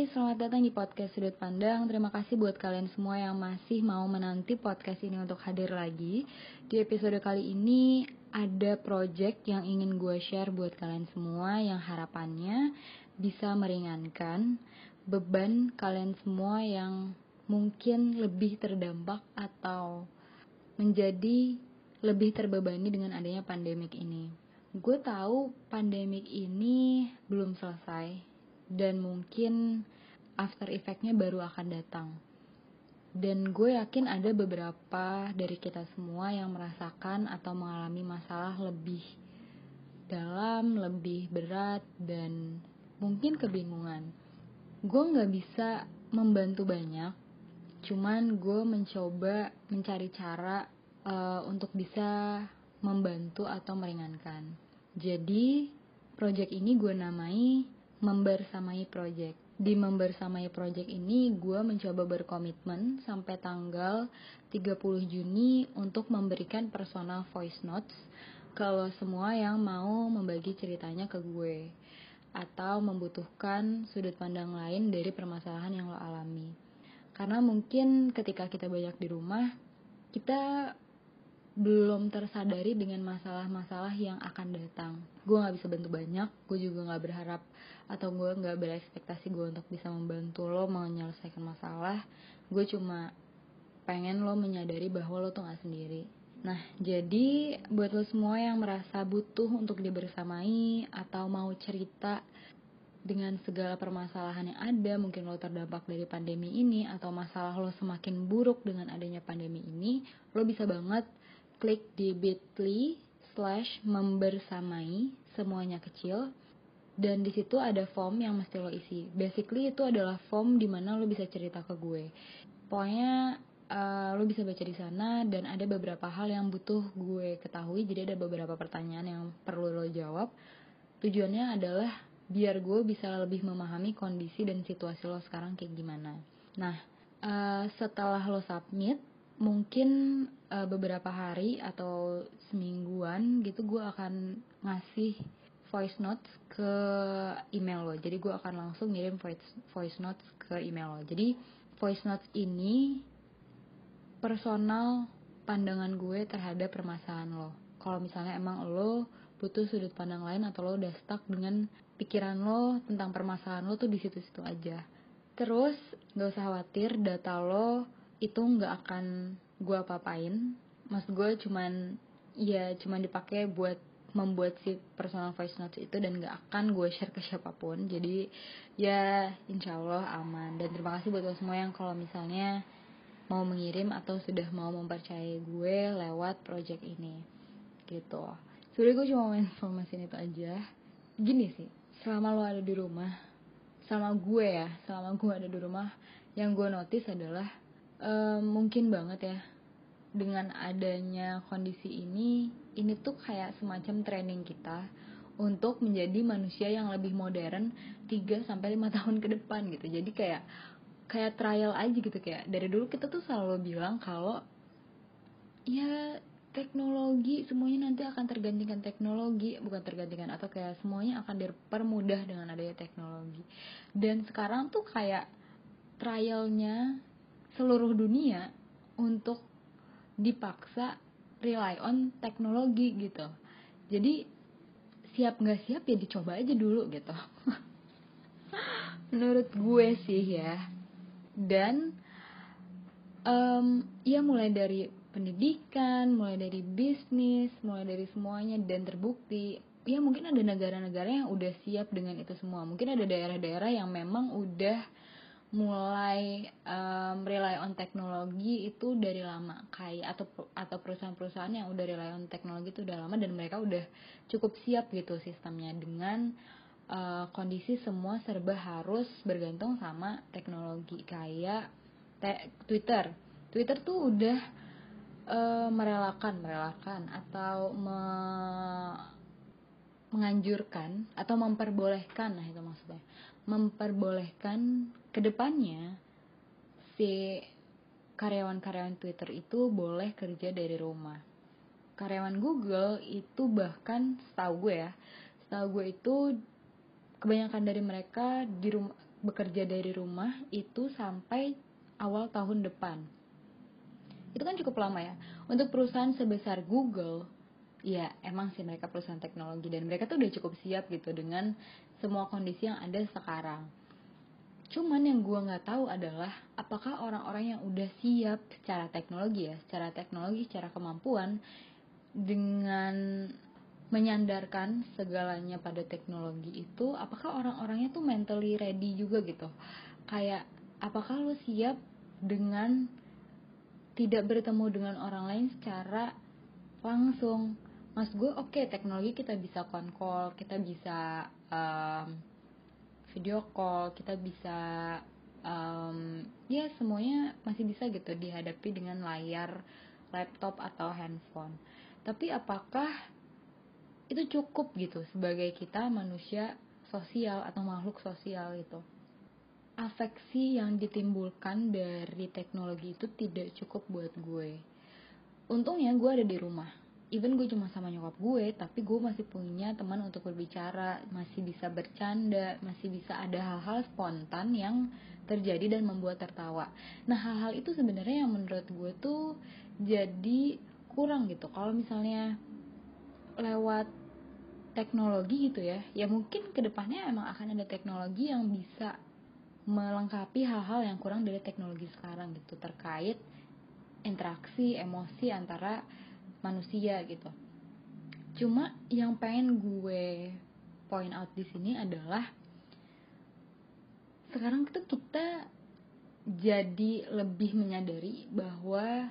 Selamat datang di podcast Sudut Pandang. Terima kasih buat kalian semua yang masih mau menanti podcast ini untuk hadir lagi. Di episode kali ini ada project yang ingin gue share buat kalian semua yang harapannya bisa meringankan beban kalian semua yang mungkin lebih terdampak atau menjadi lebih terbebani dengan adanya pandemik ini. Gue tahu pandemik ini belum selesai dan mungkin after effectnya baru akan datang. Dan gue yakin ada beberapa dari kita semua yang merasakan atau mengalami masalah lebih dalam, lebih berat, dan mungkin kebingungan. Gue gak bisa membantu banyak, cuman gue mencoba mencari cara uh, untuk bisa membantu atau meringankan. Jadi, project ini gue namai membersamai project. Di membersamai project ini gue mencoba berkomitmen sampai tanggal 30 Juni untuk memberikan personal voice notes kalau semua yang mau membagi ceritanya ke gue atau membutuhkan sudut pandang lain dari permasalahan yang lo alami. Karena mungkin ketika kita banyak di rumah, kita belum tersadari dengan masalah-masalah yang akan datang. Gue gak bisa bantu banyak, gue juga gak berharap atau gue gak berekspektasi gue untuk bisa membantu lo menyelesaikan masalah. Gue cuma pengen lo menyadari bahwa lo tuh gak sendiri. Nah, jadi buat lo semua yang merasa butuh untuk dibersamai atau mau cerita dengan segala permasalahan yang ada, mungkin lo terdampak dari pandemi ini atau masalah lo semakin buruk dengan adanya pandemi ini, lo bisa banget klik di bit.ly slash membersamai semuanya kecil dan di situ ada form yang mesti lo isi. Basically itu adalah form di mana lo bisa cerita ke gue. Pokoknya uh, lo bisa baca di sana dan ada beberapa hal yang butuh gue ketahui. Jadi ada beberapa pertanyaan yang perlu lo jawab. Tujuannya adalah biar gue bisa lebih memahami kondisi dan situasi lo sekarang kayak gimana. Nah, uh, setelah lo submit, mungkin uh, beberapa hari atau semingguan gitu gue akan ngasih voice notes ke email lo. Jadi gue akan langsung ngirim voice voice notes ke email lo. Jadi voice notes ini personal pandangan gue terhadap permasalahan lo. Kalau misalnya emang lo butuh sudut pandang lain atau lo udah stuck dengan pikiran lo tentang permasalahan lo tuh di situ-situ aja. Terus gak usah khawatir data lo itu nggak akan gue apa-apain. Mas gue cuman ya cuman dipakai buat membuat si personal voice notes itu dan gak akan gue share ke siapa pun. Jadi ya insya Allah aman. Dan terima kasih buat semua yang kalau misalnya mau mengirim atau sudah mau mempercayai gue lewat project ini. Gitu. Sebenernya gue cuma mau informasi itu aja. Gini sih selama lo ada di rumah selama gue ya selama gue ada di rumah yang gue notice adalah um, mungkin banget ya. Dengan adanya kondisi ini ini tuh kayak semacam training kita untuk menjadi manusia yang lebih modern 3 sampai 5 tahun ke depan gitu. Jadi kayak kayak trial aja gitu. Kayak dari dulu kita tuh selalu bilang kalau ya teknologi semuanya nanti akan tergantikan teknologi bukan tergantikan atau kayak semuanya akan dipermudah dengan adanya teknologi. Dan sekarang tuh kayak trialnya seluruh dunia untuk dipaksa rely on teknologi gitu. Jadi siap nggak siap ya dicoba aja dulu gitu. Menurut gue sih ya. Dan um, ya mulai dari pendidikan mulai dari bisnis mulai dari semuanya dan terbukti ya mungkin ada negara-negara yang udah siap dengan itu semua. Mungkin ada daerah-daerah yang memang udah mulai um, rely on teknologi itu dari lama. Kayak atau atau perusahaan-perusahaan yang udah rely on teknologi itu udah lama dan mereka udah cukup siap gitu sistemnya dengan uh, kondisi semua serba harus bergantung sama teknologi. Kayak te Twitter. Twitter tuh udah uh, merelakan merelakan atau me menganjurkan atau memperbolehkan nah itu maksudnya memperbolehkan ke depannya si karyawan-karyawan Twitter itu boleh kerja dari rumah. Karyawan Google itu bahkan setahu gue ya, setahu gue itu kebanyakan dari mereka di rumah bekerja dari rumah itu sampai awal tahun depan. Itu kan cukup lama ya. Untuk perusahaan sebesar Google, ya emang sih mereka perusahaan teknologi dan mereka tuh udah cukup siap gitu dengan semua kondisi yang ada sekarang. Cuman yang gue nggak tahu adalah apakah orang-orang yang udah siap secara teknologi ya, secara teknologi, secara kemampuan dengan menyandarkan segalanya pada teknologi itu, apakah orang-orangnya tuh mentally ready juga gitu? Kayak apakah lo siap dengan tidak bertemu dengan orang lain secara langsung? Mas gue oke okay, teknologi kita bisa konkol, kita bisa um, video call kita bisa um, ya semuanya masih bisa gitu dihadapi dengan layar laptop atau handphone. Tapi apakah itu cukup gitu sebagai kita manusia sosial atau makhluk sosial itu afeksi yang ditimbulkan dari teknologi itu tidak cukup buat gue. Untungnya gue ada di rumah even gue cuma sama nyokap gue tapi gue masih punya teman untuk berbicara masih bisa bercanda masih bisa ada hal-hal spontan yang terjadi dan membuat tertawa. Nah hal-hal itu sebenarnya yang menurut gue tuh jadi kurang gitu. Kalau misalnya lewat teknologi gitu ya ya mungkin ke depannya emang akan ada teknologi yang bisa melengkapi hal-hal yang kurang dari teknologi sekarang gitu. Terkait interaksi emosi antara manusia gitu. Cuma yang pengen gue point out di sini adalah sekarang tuh kita jadi lebih menyadari bahwa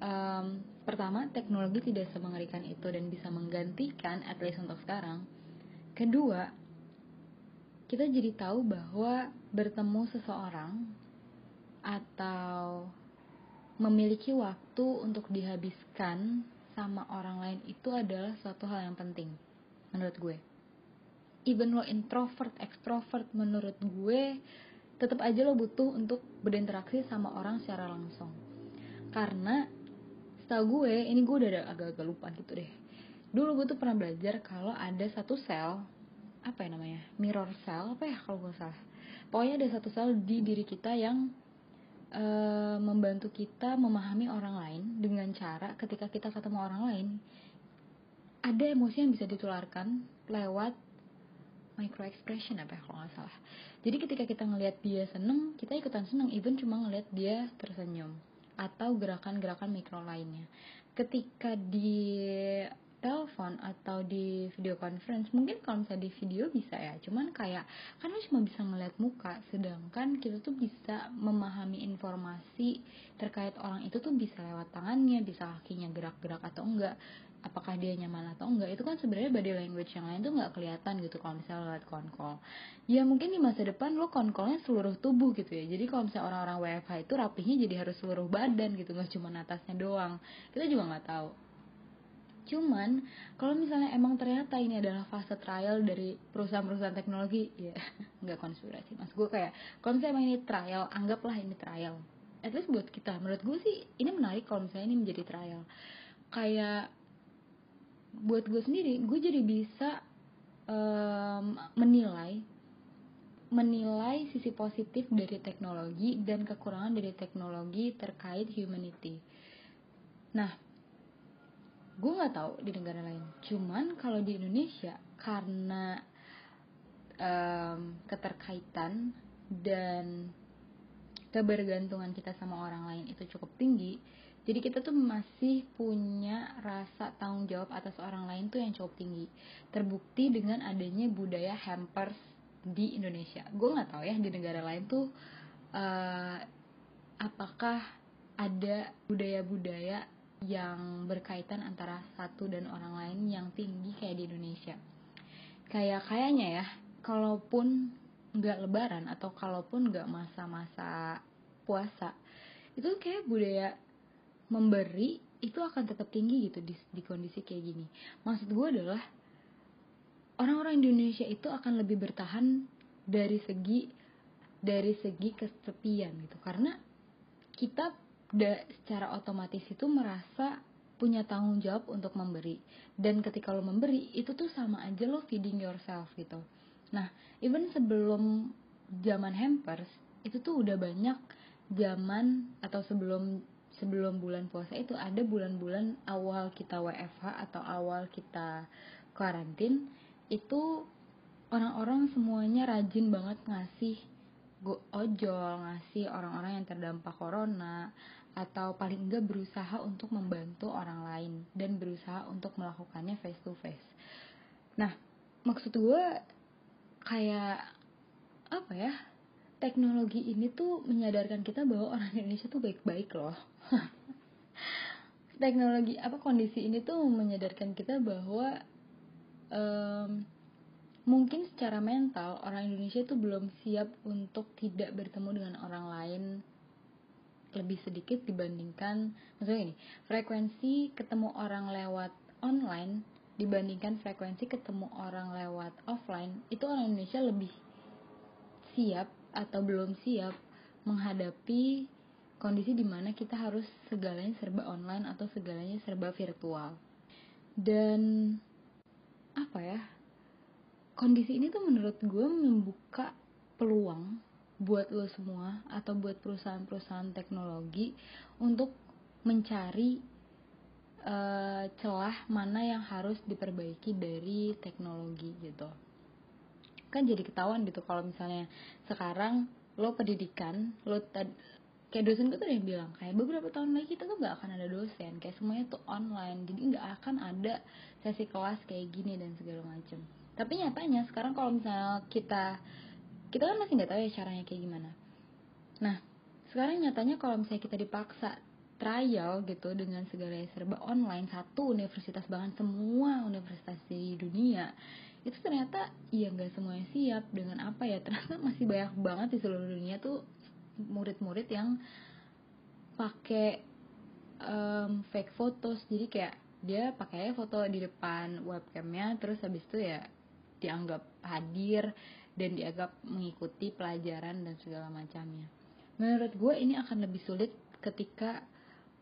um, pertama teknologi tidak semengerikan itu dan bisa menggantikan at least untuk sekarang. Kedua kita jadi tahu bahwa bertemu seseorang atau memiliki waktu untuk dihabiskan sama orang lain itu adalah suatu hal yang penting menurut gue. Even lo introvert, extrovert, menurut gue tetap aja lo butuh untuk berinteraksi sama orang secara langsung. Karena setahu gue, ini gue udah agak-agak lupa gitu deh. Dulu gue tuh pernah belajar kalau ada satu sel, apa ya namanya, mirror cell, apa ya kalau gue salah. Pokoknya ada satu sel di diri kita yang uh, membantu kita memahami orang lain dengan cara ketika kita ketemu orang lain ada emosi yang bisa ditularkan lewat micro expression apa ya kalau nggak salah. Jadi ketika kita ngelihat dia seneng kita ikutan seneng even cuma ngelihat dia tersenyum atau gerakan-gerakan mikro lainnya. Ketika di telepon atau di video conference mungkin kalau misalnya di video bisa ya. Cuman kayak kan lo cuma bisa ngeliat muka sedangkan kita tuh bisa memahami informasi terkait orang itu tuh bisa lewat tangannya bisa kakinya gerak-gerak atau enggak apakah dia nyaman atau enggak. Itu kan sebenarnya body language yang lain tuh nggak kelihatan gitu kalau misalnya lewat konkol ya mungkin di masa depan lo konkolnya seluruh tubuh gitu ya. Jadi kalau misalnya orang-orang WFH itu rapihnya jadi harus seluruh badan gitu nggak cuma atasnya doang. Kita juga nggak tahu Cuman kalau misalnya emang ternyata ini adalah fase trial dari perusahaan-perusahaan teknologi, ya nggak konspirasi mas. Gue kayak kalau misalnya emang ini trial, anggaplah ini trial. At least buat kita, menurut gue sih ini menarik kalau misalnya ini menjadi trial. Kayak buat gue sendiri, gue jadi bisa um, menilai menilai sisi positif dari teknologi dan kekurangan dari teknologi terkait humanity. Nah, gue nggak tahu di negara lain. Cuman kalau di Indonesia karena um, keterkaitan dan kebergantungan kita sama orang lain itu cukup tinggi jadi kita tuh masih punya rasa tanggung jawab atas orang lain tuh yang cukup tinggi. Terbukti dengan adanya budaya hampers di Indonesia. Gue nggak tahu ya di negara lain tuh uh, apakah ada budaya-budaya yang berkaitan antara satu dan orang lain yang tinggi kayak di Indonesia. Kayak kayaknya ya, kalaupun nggak lebaran atau kalaupun nggak masa-masa puasa, itu kayak budaya memberi itu akan tetap tinggi gitu di, di kondisi kayak gini. Maksud gue adalah orang-orang Indonesia itu akan lebih bertahan dari segi dari segi kesepian gitu karena kita da, secara otomatis itu merasa punya tanggung jawab untuk memberi. Dan ketika lo memberi itu tuh sama aja lo feeding yourself gitu. Nah even sebelum zaman hampers itu tuh udah banyak zaman atau sebelum sebelum bulan puasa itu ada bulan-bulan awal kita WFH atau awal kita karantin itu orang-orang semuanya rajin banget ngasih ojol ngasih orang-orang yang terdampak corona atau paling enggak berusaha untuk membantu orang lain dan berusaha untuk melakukannya face to face. Nah, maksud gue kayak apa ya? Teknologi ini tuh menyadarkan kita bahwa orang Indonesia tuh baik-baik loh. Teknologi apa kondisi ini tuh menyadarkan kita bahwa um, mungkin secara mental orang Indonesia tuh belum siap untuk tidak bertemu dengan orang lain lebih sedikit dibandingkan maksudnya ini frekuensi ketemu orang lewat online dibandingkan frekuensi ketemu orang lewat offline itu orang Indonesia lebih siap atau belum siap menghadapi kondisi di mana kita harus segalanya serba online atau segalanya serba virtual. Dan apa ya kondisi ini tuh menurut gue membuka peluang buat lo semua atau buat perusahaan-perusahaan teknologi untuk mencari uh, celah mana yang harus diperbaiki dari teknologi gitu. Kan jadi ketahuan gitu kalau misalnya sekarang lo pendidikan lo kayak dosen gue tuh yang bilang kayak beberapa tahun lagi kita tuh nggak akan ada dosen kayak semuanya tuh online jadi nggak akan ada sesi kelas kayak gini dan segala macem. Tapi nyatanya sekarang kalau misalnya kita kita kan masih nggak tahu ya caranya kayak gimana. Nah sekarang nyatanya kalau misalnya kita dipaksa trial gitu dengan segala serba online satu universitas bahkan semua universitas di dunia itu ternyata iya nggak semuanya siap dengan apa ya. Ternyata masih banyak banget di seluruh dunia tuh murid-murid yang pakai um, fake photos. Jadi kayak dia pakai foto di depan webcamnya terus habis itu ya dianggap hadir dan dianggap mengikuti pelajaran dan segala macamnya. Menurut gue ini akan lebih sulit ketika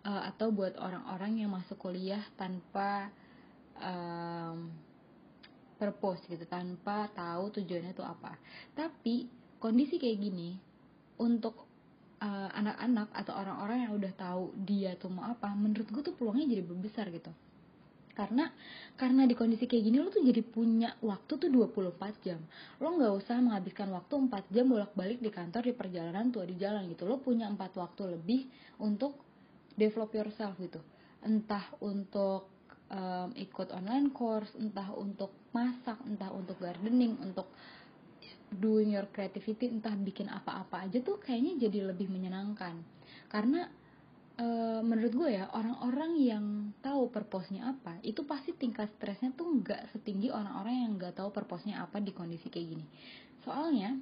uh, atau buat orang-orang yang masuk kuliah tanpa um, purpose gitu, tanpa tahu tujuannya itu apa. Tapi kondisi kayak gini untuk anak-anak uh, atau orang-orang yang udah tahu dia tuh mau apa, menurut gue tuh peluangnya jadi besar gitu karena karena di kondisi kayak gini lo tuh jadi punya waktu tuh 24 jam. Lo nggak usah menghabiskan waktu 4 jam bolak-balik di kantor di perjalanan tua di jalan gitu. Lo punya 4 waktu lebih untuk develop yourself gitu. Entah untuk um, ikut online course entah untuk masak entah untuk gardening untuk doing your creativity entah bikin apa-apa aja tuh kayaknya jadi lebih menyenangkan. Karena Eh, menurut gue ya orang-orang yang tahu purpose-nya apa itu pasti tingkat stresnya tuh nggak setinggi orang-orang yang nggak tahu purpose-nya apa di kondisi kayak gini. Soalnya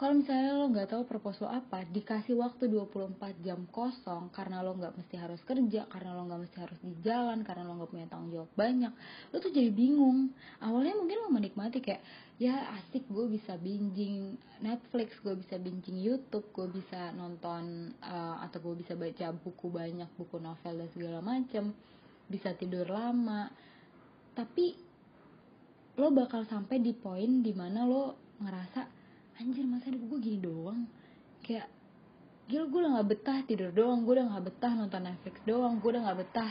kalau misalnya lo nggak tahu purpose lo apa dikasih waktu 24 jam kosong karena lo nggak mesti harus kerja karena lo nggak mesti harus di jalan karena lo nggak punya tanggung jawab banyak lo tuh jadi bingung. Awalnya mungkin lo menikmati kayak ya asik gue bisa binging Netflix gue bisa binging YouTube gue bisa nonton uh, atau gue bisa baca buku banyak buku novel dan segala macem bisa tidur lama. Tapi lo bakal sampai di poin di mana lo ngerasa anjir masa hidup gue gini doang. Kayak gila gue udah gak betah tidur doang. Gue udah gak betah nonton Netflix doang. Gue udah gak betah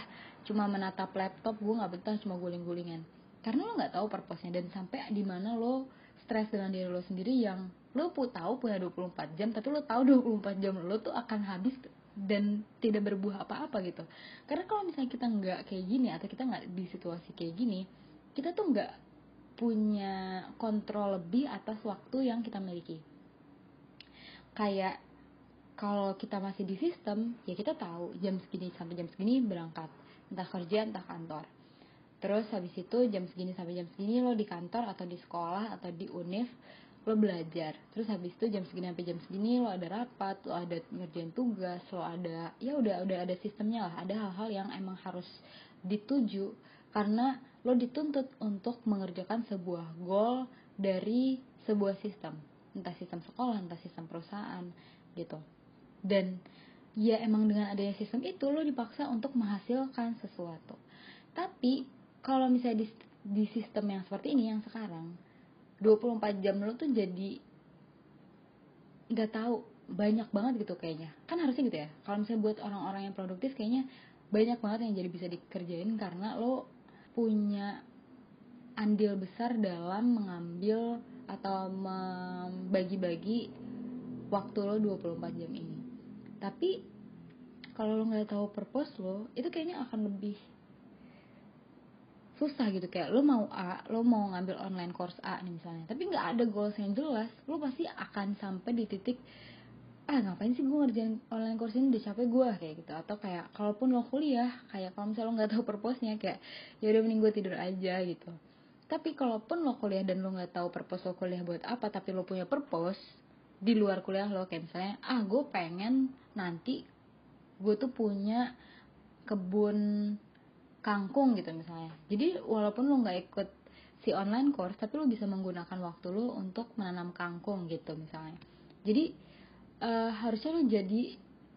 cuma menatap laptop. Gue gak betah cuma guling-gulingan. Karena lo nggak tahu purpose-nya. Dan sampai di mana lo stres dengan diri lo sendiri yang lo pun tahu punya 24 jam tapi lo tahu 24 jam lo tuh akan habis dan tidak berbuah apa-apa gitu. Karena kalau misalnya kita nggak kayak gini atau kita nggak di situasi kayak gini kita tuh nggak punya kontrol lebih atas waktu yang kita miliki. Kayak kalau kita masih di sistem ya kita tahu jam segini sampai jam segini berangkat. Entah kerja entah kantor. Terus habis itu jam segini sampai jam segini lo di kantor atau di sekolah atau di univ lo belajar. Terus habis itu jam segini sampai jam segini lo ada rapat lo ada ngerjain tugas lo ada ya udah udah ada sistemnya lah. Ada hal-hal yang emang harus dituju. Karena lo dituntut untuk mengerjakan sebuah goal dari sebuah sistem. Entah sistem sekolah entah sistem perusahaan gitu. Dan ya emang dengan adanya sistem itu lo dipaksa untuk menghasilkan sesuatu. Tapi kalau misalnya di, di sistem yang seperti ini yang sekarang 24 jam lo tuh jadi nggak tahu banyak banget gitu kayaknya. Kan harusnya gitu ya kalau misalnya buat orang-orang yang produktif kayaknya banyak banget yang jadi bisa dikerjain karena lo punya andil besar dalam mengambil atau membagi-bagi waktu lo 24 jam ini. Tapi kalau lo nggak tahu purpose lo itu kayaknya akan lebih susah gitu. Kayak lo mau A lo mau ngambil online course A nih misalnya. Tapi nggak ada goals yang jelas lo pasti akan sampai di titik ah ngapain sih gue ngerjain online course ini? Udah capek gue kayak gitu. Atau kayak kalaupun lo kuliah kayak kalau misalnya lo nggak tahu purpose-nya kayak ya udah mending gue tidur aja gitu. Tapi kalaupun lo kuliah dan lo nggak tahu purpose lo kuliah buat apa tapi lo punya purpose di luar kuliah lo kayak misalnya ah gue pengen nanti gue tuh punya kebun kangkung gitu misalnya. Jadi walaupun lo nggak ikut si online course tapi lo bisa menggunakan waktu lo untuk menanam kangkung gitu misalnya. Jadi uh, harusnya lo jadi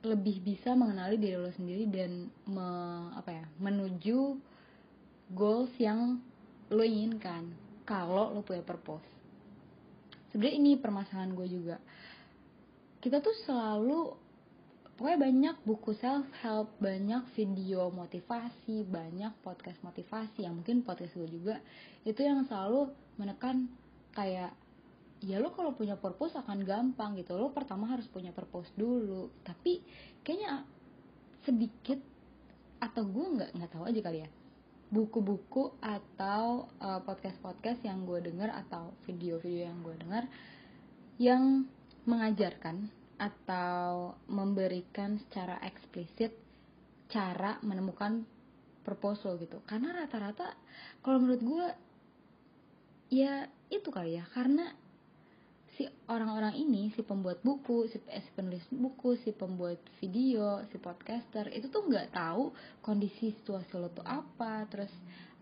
lebih bisa mengenali diri lo sendiri dan me, apa ya menuju goals yang lo inginkan kalau lo punya purpose. Sebenarnya ini permasalahan gue juga. Kita tuh selalu pokoknya banyak buku self help banyak video motivasi banyak podcast motivasi yang mungkin podcast gue juga itu yang selalu menekan kayak ya lo kalau punya purpose akan gampang gitu. Lo pertama harus punya purpose dulu. Tapi kayaknya sedikit atau gue nggak nggak tahu aja kali ya. Buku-buku atau uh, podcast-podcast yang gue dengar atau video-video yang gue dengar yang mengajarkan atau memberikan secara eksplisit cara menemukan purpose lo gitu. Karena rata-rata kalau menurut gue ya itu kali ya. Karena si orang-orang ini si pembuat buku si, eh, penulis buku si pembuat video si podcaster itu tuh nggak tahu kondisi situasi lo tuh apa terus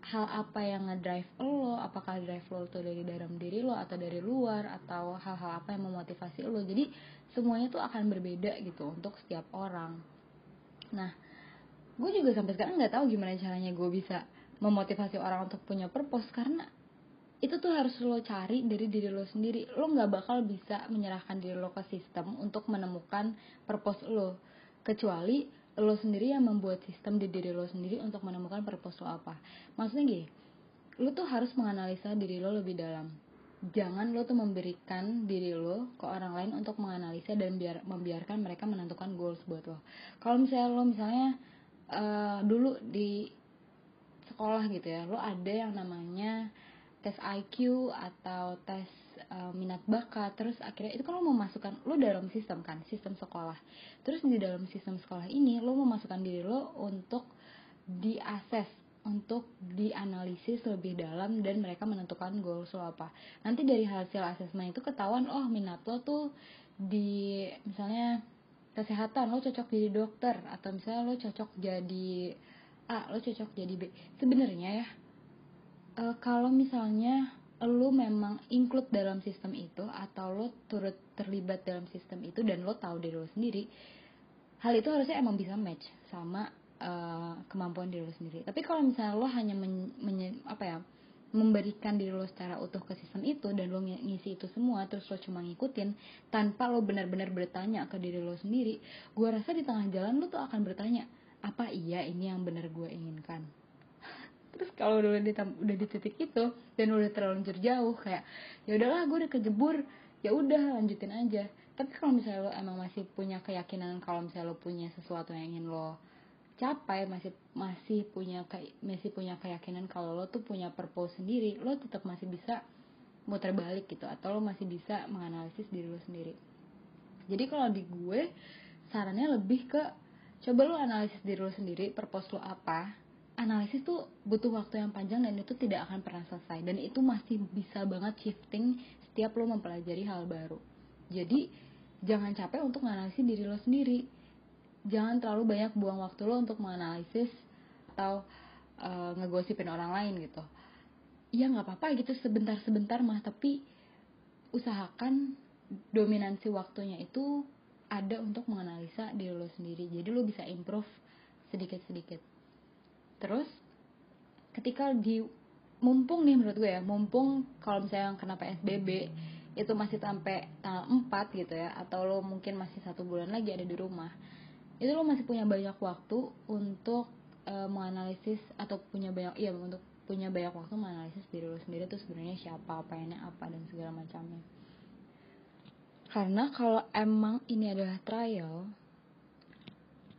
hal apa yang ngedrive lo apakah drive lo tuh dari dalam diri lo atau dari luar atau hal-hal apa yang memotivasi lo. Jadi semuanya tuh akan berbeda gitu untuk setiap orang. Nah gue juga sampai sekarang nggak tahu gimana caranya gue bisa memotivasi orang untuk punya purpose karena itu tuh harus lo cari dari diri lo sendiri. Lo nggak bakal bisa menyerahkan diri lo ke sistem untuk menemukan purpose lo. Kecuali lo sendiri yang membuat sistem di diri lo sendiri untuk menemukan purpose lo apa. Maksudnya gini lo tuh harus menganalisa diri lo lebih dalam. Jangan lo tuh memberikan diri lo ke orang lain untuk menganalisa dan biar membiarkan mereka menentukan goals buat lo. Kalau misalnya lo misalnya uh, dulu di sekolah gitu ya lo ada yang namanya tes IQ atau tes uh, minat bakat terus akhirnya itu kan lo memasukkan lo dalam sistem kan sistem sekolah. Terus di dalam sistem sekolah ini lo memasukkan diri lo untuk diakses untuk dianalisis lebih dalam dan mereka menentukan goals lo apa. Nanti dari hasil asesmen itu ketahuan oh minat lo tuh di misalnya kesehatan lo cocok jadi dokter atau misalnya lo cocok jadi A lo cocok jadi B. Sebenarnya ya uh, kalau misalnya lo memang include dalam sistem itu atau lo turut terlibat dalam sistem itu dan lo tahu diri lo sendiri hal itu harusnya emang bisa match sama uh, kemampuan diri lo sendiri. Tapi kalau misalnya lo hanya men, men, apa ya memberikan diri lo secara utuh ke sistem itu dan lo ngisi itu semua terus lo cuma ngikutin tanpa lo benar-benar bertanya ke diri lo sendiri gue rasa di tengah jalan lo tuh akan bertanya apa iya ini yang benar gue inginkan terus kalau udah di udah di titik itu dan udah terlanjur jauh kayak ya udahlah gue udah kejebur. Ya udah lanjutin aja. Tapi kalau misalnya lo emang masih punya keyakinan kalau misalnya lo punya sesuatu yang ingin lo capai masih masih punya masih punya keyakinan kalau lo tuh punya purpose sendiri lo tetap masih bisa muter balik gitu atau lo masih bisa menganalisis diri lo sendiri. Jadi kalau di gue sarannya lebih ke coba lo analisis diri lo sendiri purpose lo apa analisis tuh butuh waktu yang panjang dan itu tidak akan pernah selesai. Dan itu masih bisa banget shifting setiap lo mempelajari hal baru. Jadi jangan capek untuk menganalisis diri lo sendiri. Jangan terlalu banyak buang waktu lo untuk menganalisis atau uh, ngegosipin orang lain gitu. Ya nggak apa-apa gitu sebentar-sebentar mah tapi usahakan dominansi waktunya itu ada untuk menganalisa diri lo sendiri. Jadi lo bisa improve sedikit-sedikit terus ketika di mumpung nih menurut gue ya mumpung kalau misalnya yang kena PSBB itu masih sampai tanggal 4 gitu ya atau lo mungkin masih satu bulan lagi ada di rumah itu lo masih punya banyak waktu untuk uh, menganalisis atau punya banyak iya untuk punya banyak waktu menganalisis diri lo sendiri tuh sebenarnya siapa pengennya apa dan segala macamnya. Karena kalau emang ini adalah trial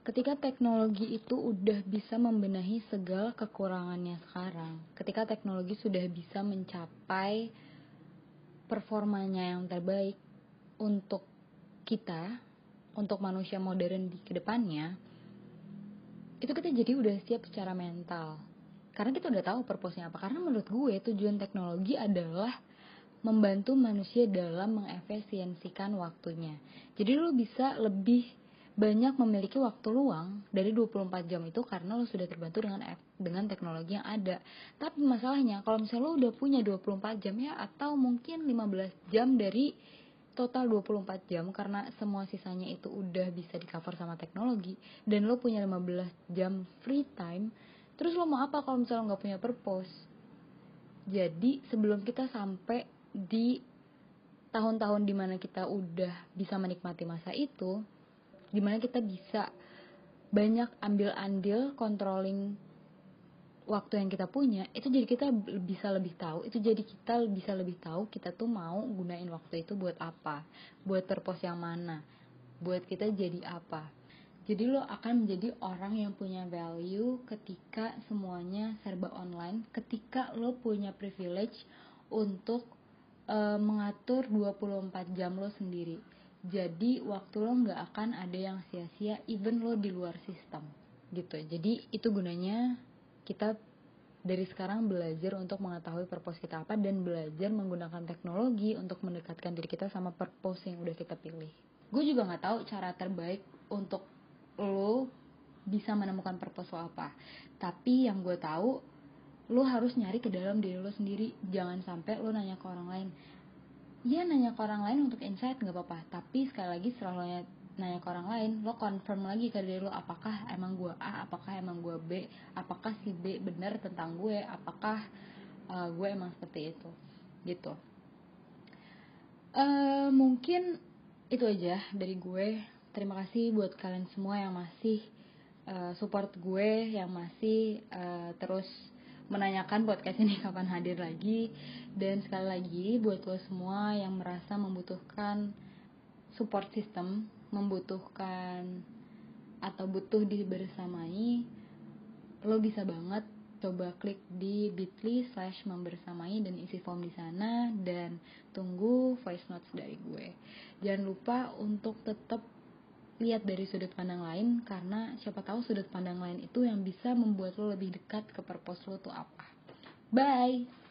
ketika teknologi itu udah bisa membenahi segala kekurangannya sekarang ketika teknologi sudah bisa mencapai performanya yang terbaik untuk kita, untuk manusia modern di ke depannya, itu kita jadi udah siap secara mental. Karena kita udah tahu purpose-nya apa. Karena menurut gue tujuan teknologi adalah membantu manusia dalam mengefisiensikan waktunya. Jadi lo bisa lebih banyak memiliki waktu luang dari 24 jam itu karena lo sudah terbantu dengan dengan teknologi yang ada. Tapi masalahnya kalau misalnya lo udah punya 24 jam ya atau mungkin 15 jam dari total 24 jam karena semua sisanya itu udah bisa di cover sama teknologi dan lo punya 15 jam free time terus lo mau apa kalau misalnya lo nggak punya purpose jadi sebelum kita sampai di tahun-tahun di mana kita udah bisa menikmati masa itu di mana kita bisa banyak ambil andil controlling waktu yang kita punya itu jadi kita bisa lebih tahu itu jadi kita bisa lebih tahu kita tuh mau gunain waktu itu buat apa buat purpose yang mana buat kita jadi apa. Jadi lo akan menjadi orang yang punya value ketika semuanya serba online ketika lo punya privilege untuk uh, mengatur 24 jam lo sendiri jadi waktu lo nggak akan ada yang sia-sia even lo di luar sistem gitu. Jadi itu gunanya kita dari sekarang belajar untuk mengetahui purpose kita apa dan belajar menggunakan teknologi untuk mendekatkan diri kita sama purpose yang udah kita pilih. Gue juga nggak tahu cara terbaik untuk lo bisa menemukan purpose lo apa. Tapi yang gue tahu lo harus nyari ke dalam diri lo sendiri. Jangan sampai lo nanya ke orang lain Iya nanya ke orang lain untuk insight nggak apa-apa. Tapi sekali lagi selalu nanya ke orang lain lo confirm lagi ke diri lo apakah emang gue A apakah emang gue B apakah si B benar tentang gue apakah uh, gue emang seperti itu. Gitu. Uh, mungkin itu aja dari gue. Terima kasih buat kalian semua yang masih uh, support gue yang masih uh, terus menanyakan podcast ini kapan hadir lagi. Dan sekali lagi buat lo semua yang merasa membutuhkan support system membutuhkan atau butuh dibersamai lo bisa banget coba klik di bit.ly slash membersamai dan isi form di sana. Dan tunggu voice notes dari gue. Jangan lupa untuk tetap lihat dari sudut pandang lain karena siapa tahu sudut pandang lain itu yang bisa membuat lo lebih dekat ke purpose lo tuh apa. Bye.